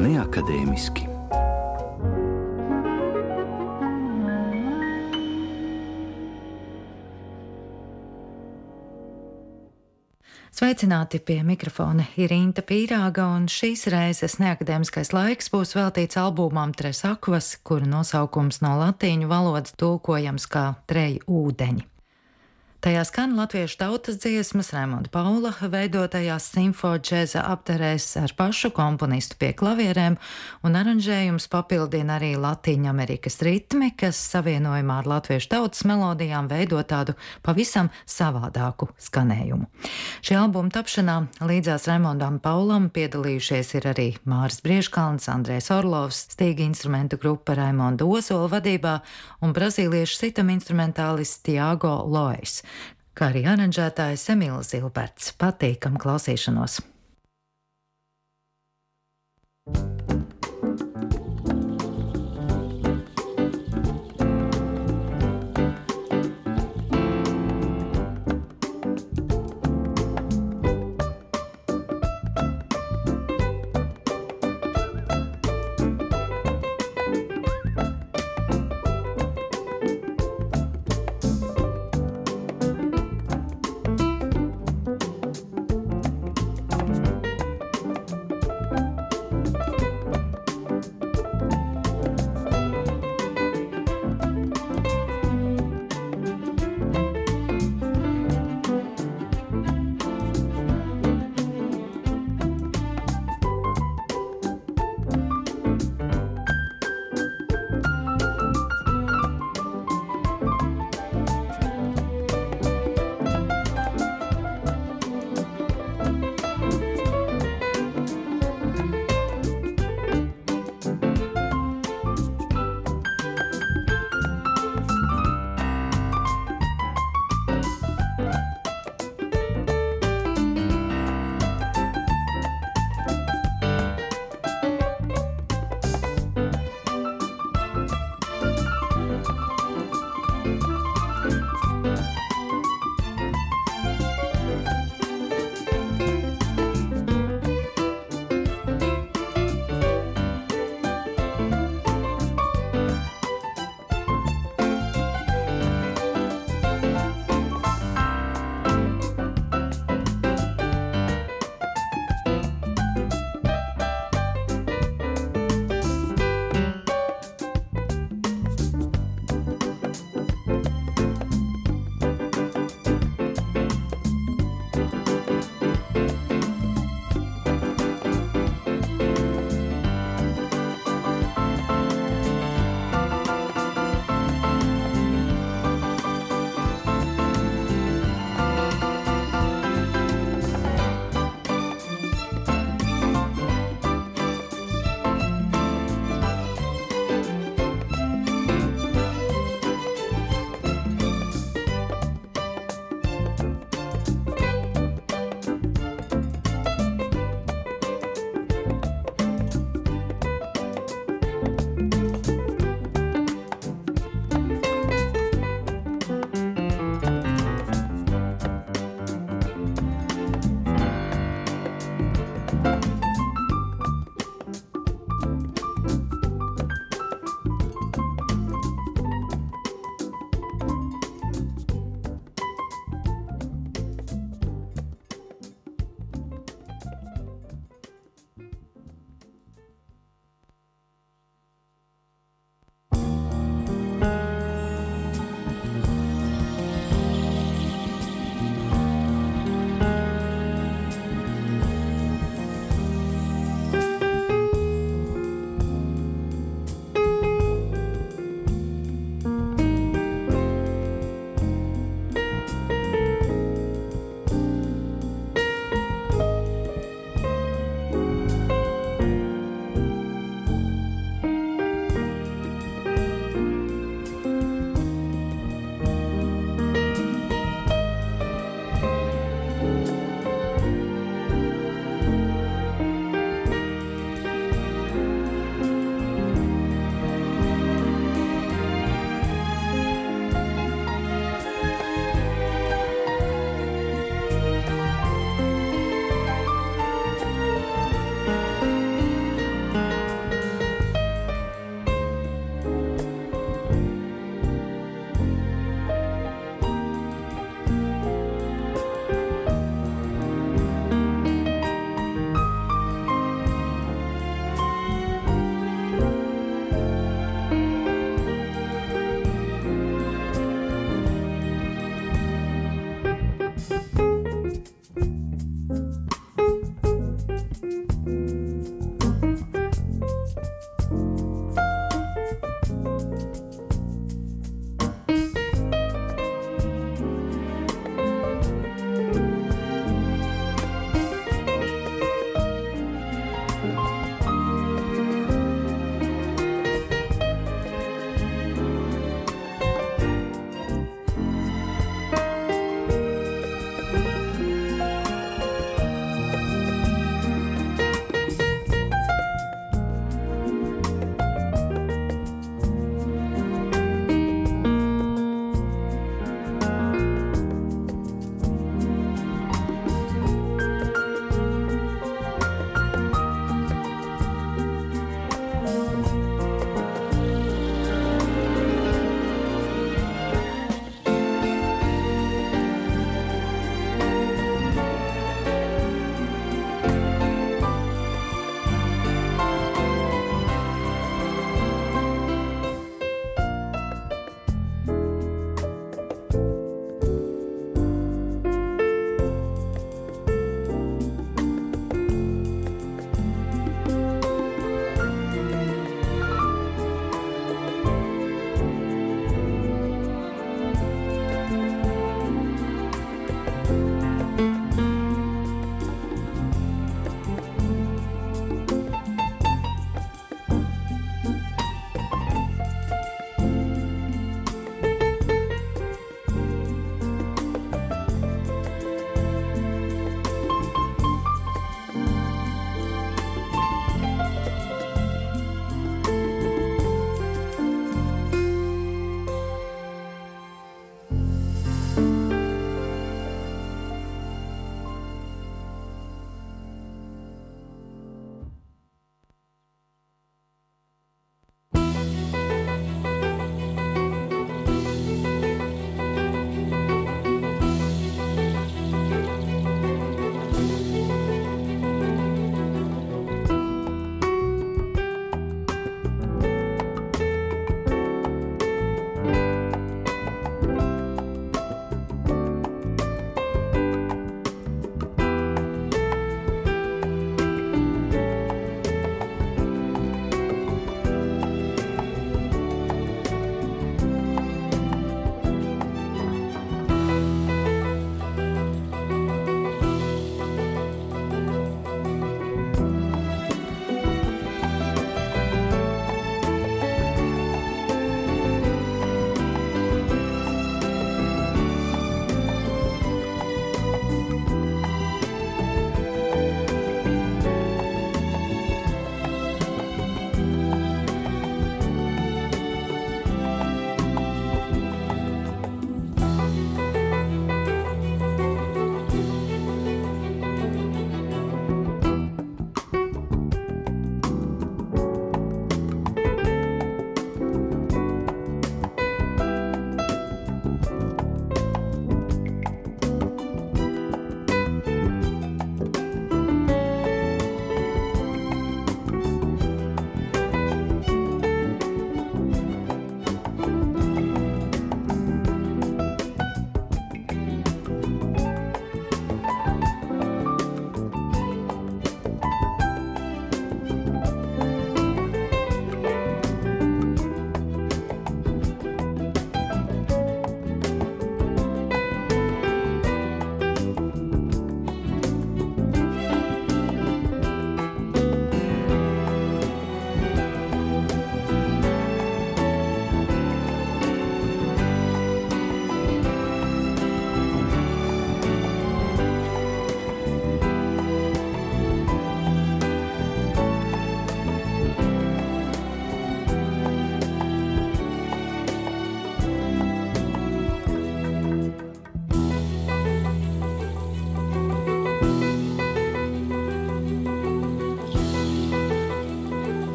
Neakadēmiski. Sveicināti pie mikrofona ir Inta Pīrāga, un šīs reizes neakadēmiskais laiks būs veltīts albumam Tres Akvas, kura nosaukums no latīņu valodas tulkojams kā treji ūdeņi. Tajā skan latviešu tautas dziesmas Raimonda Paula veidotajās simfodžēza apterēs ar pašu komponistu pie klavierēm, un aranžējums papildina arī Latīņa Amerikas ritmi, kas savienojumā ar latviešu tautas melodijām veido tādu pavisam savādāku skanējumu. Šī albuma tapšanā līdzās Raimondam Paulam piedalījušies ir arī Māris Brieškalns, Andrēs Orlovs, stīga instrumentu grupa Raimonda Ozola vadībā un brazīliešu sitam instrumentālists Tiago Lois kā arī aranžētājs Emīls Zilberts. Patīkam klausīšanos!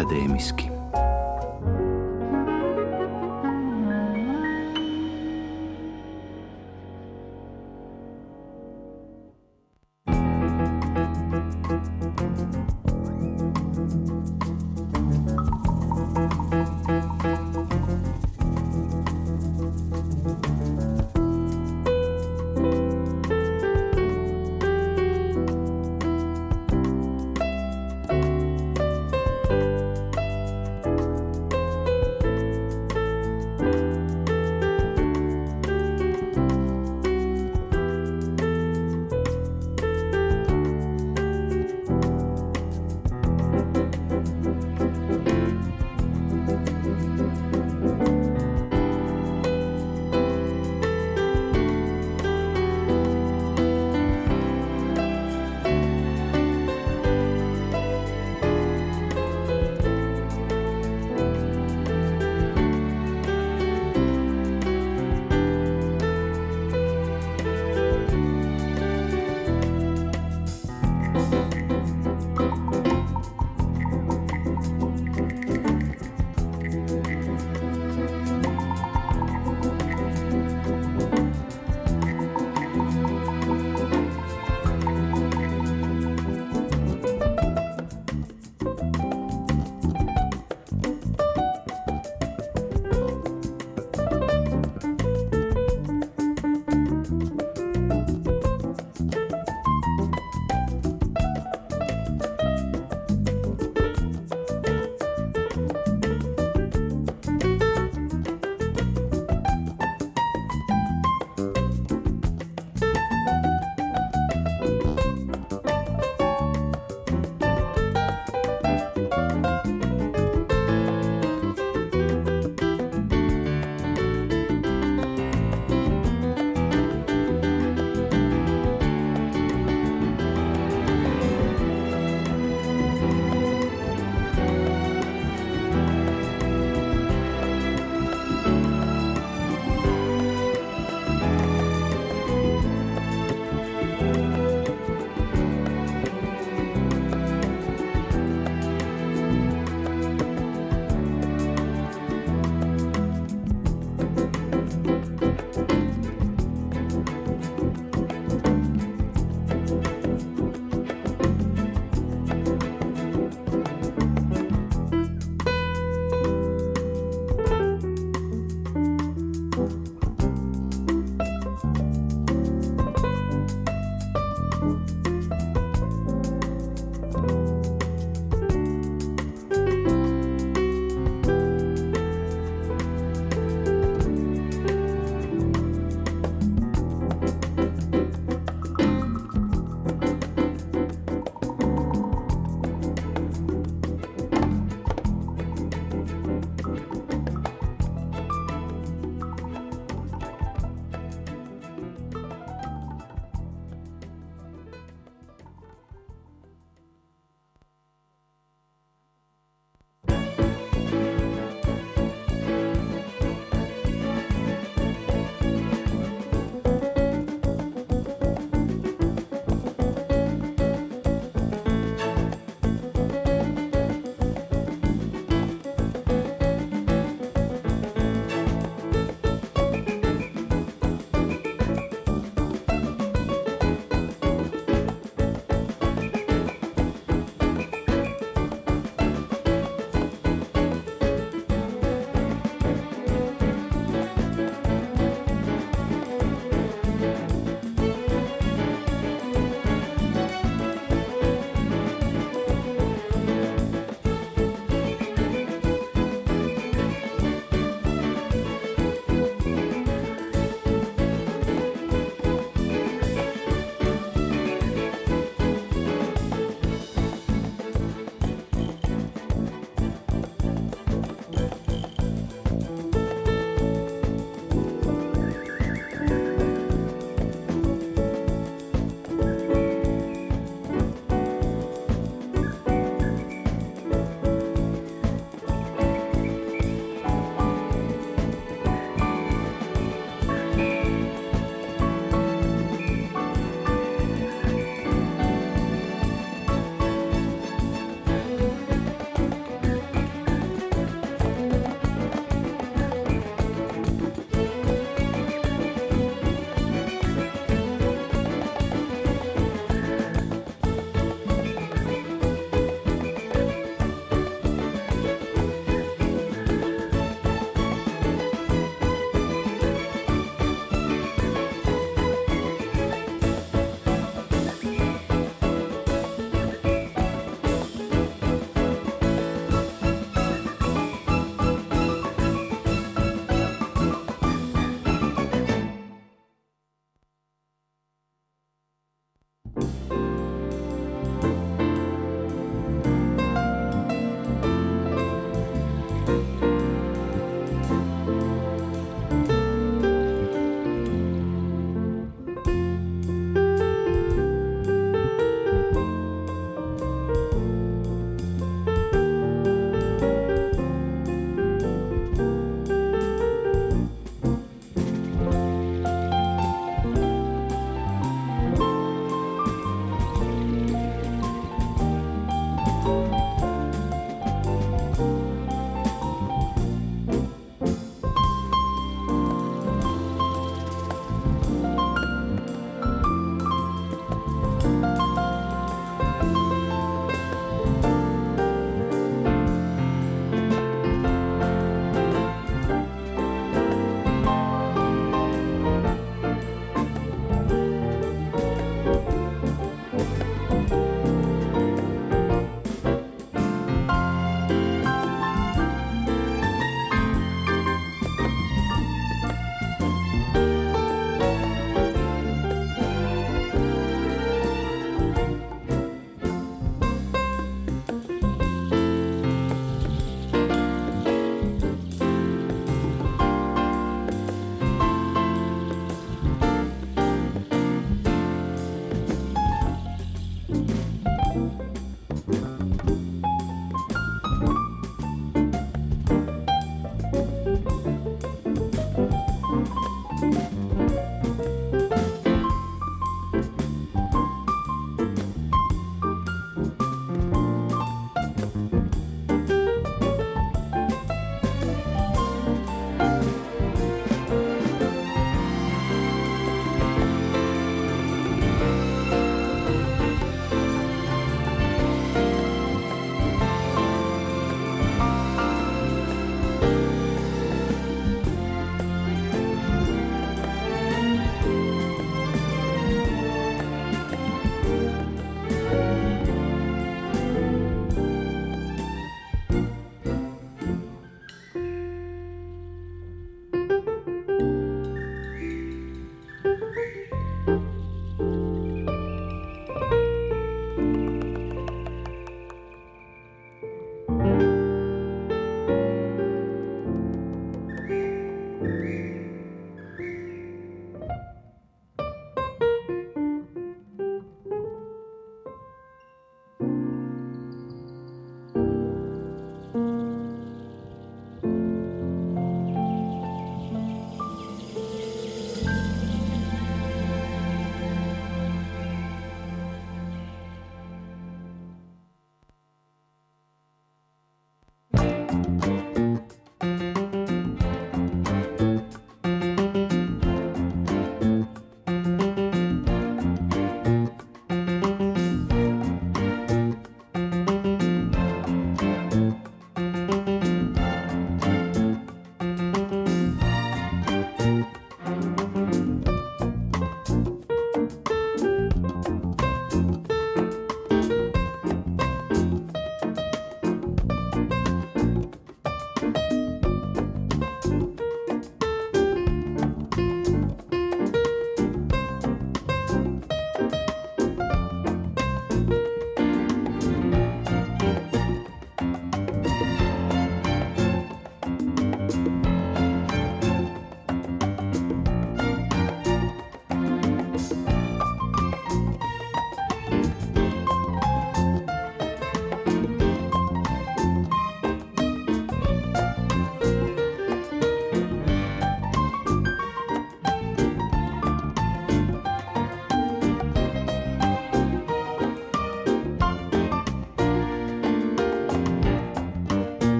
Neakadēmiski.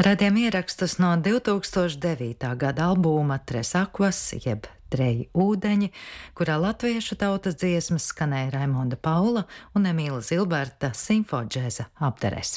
Radījām ierakstus no 2009. gada albuma Tresakvas, jeb Treji ūdeņi, kurā latviešu tautas dziesmas skanēja Raimonda Paula un Emīla Zilberta simfodžēza apteres.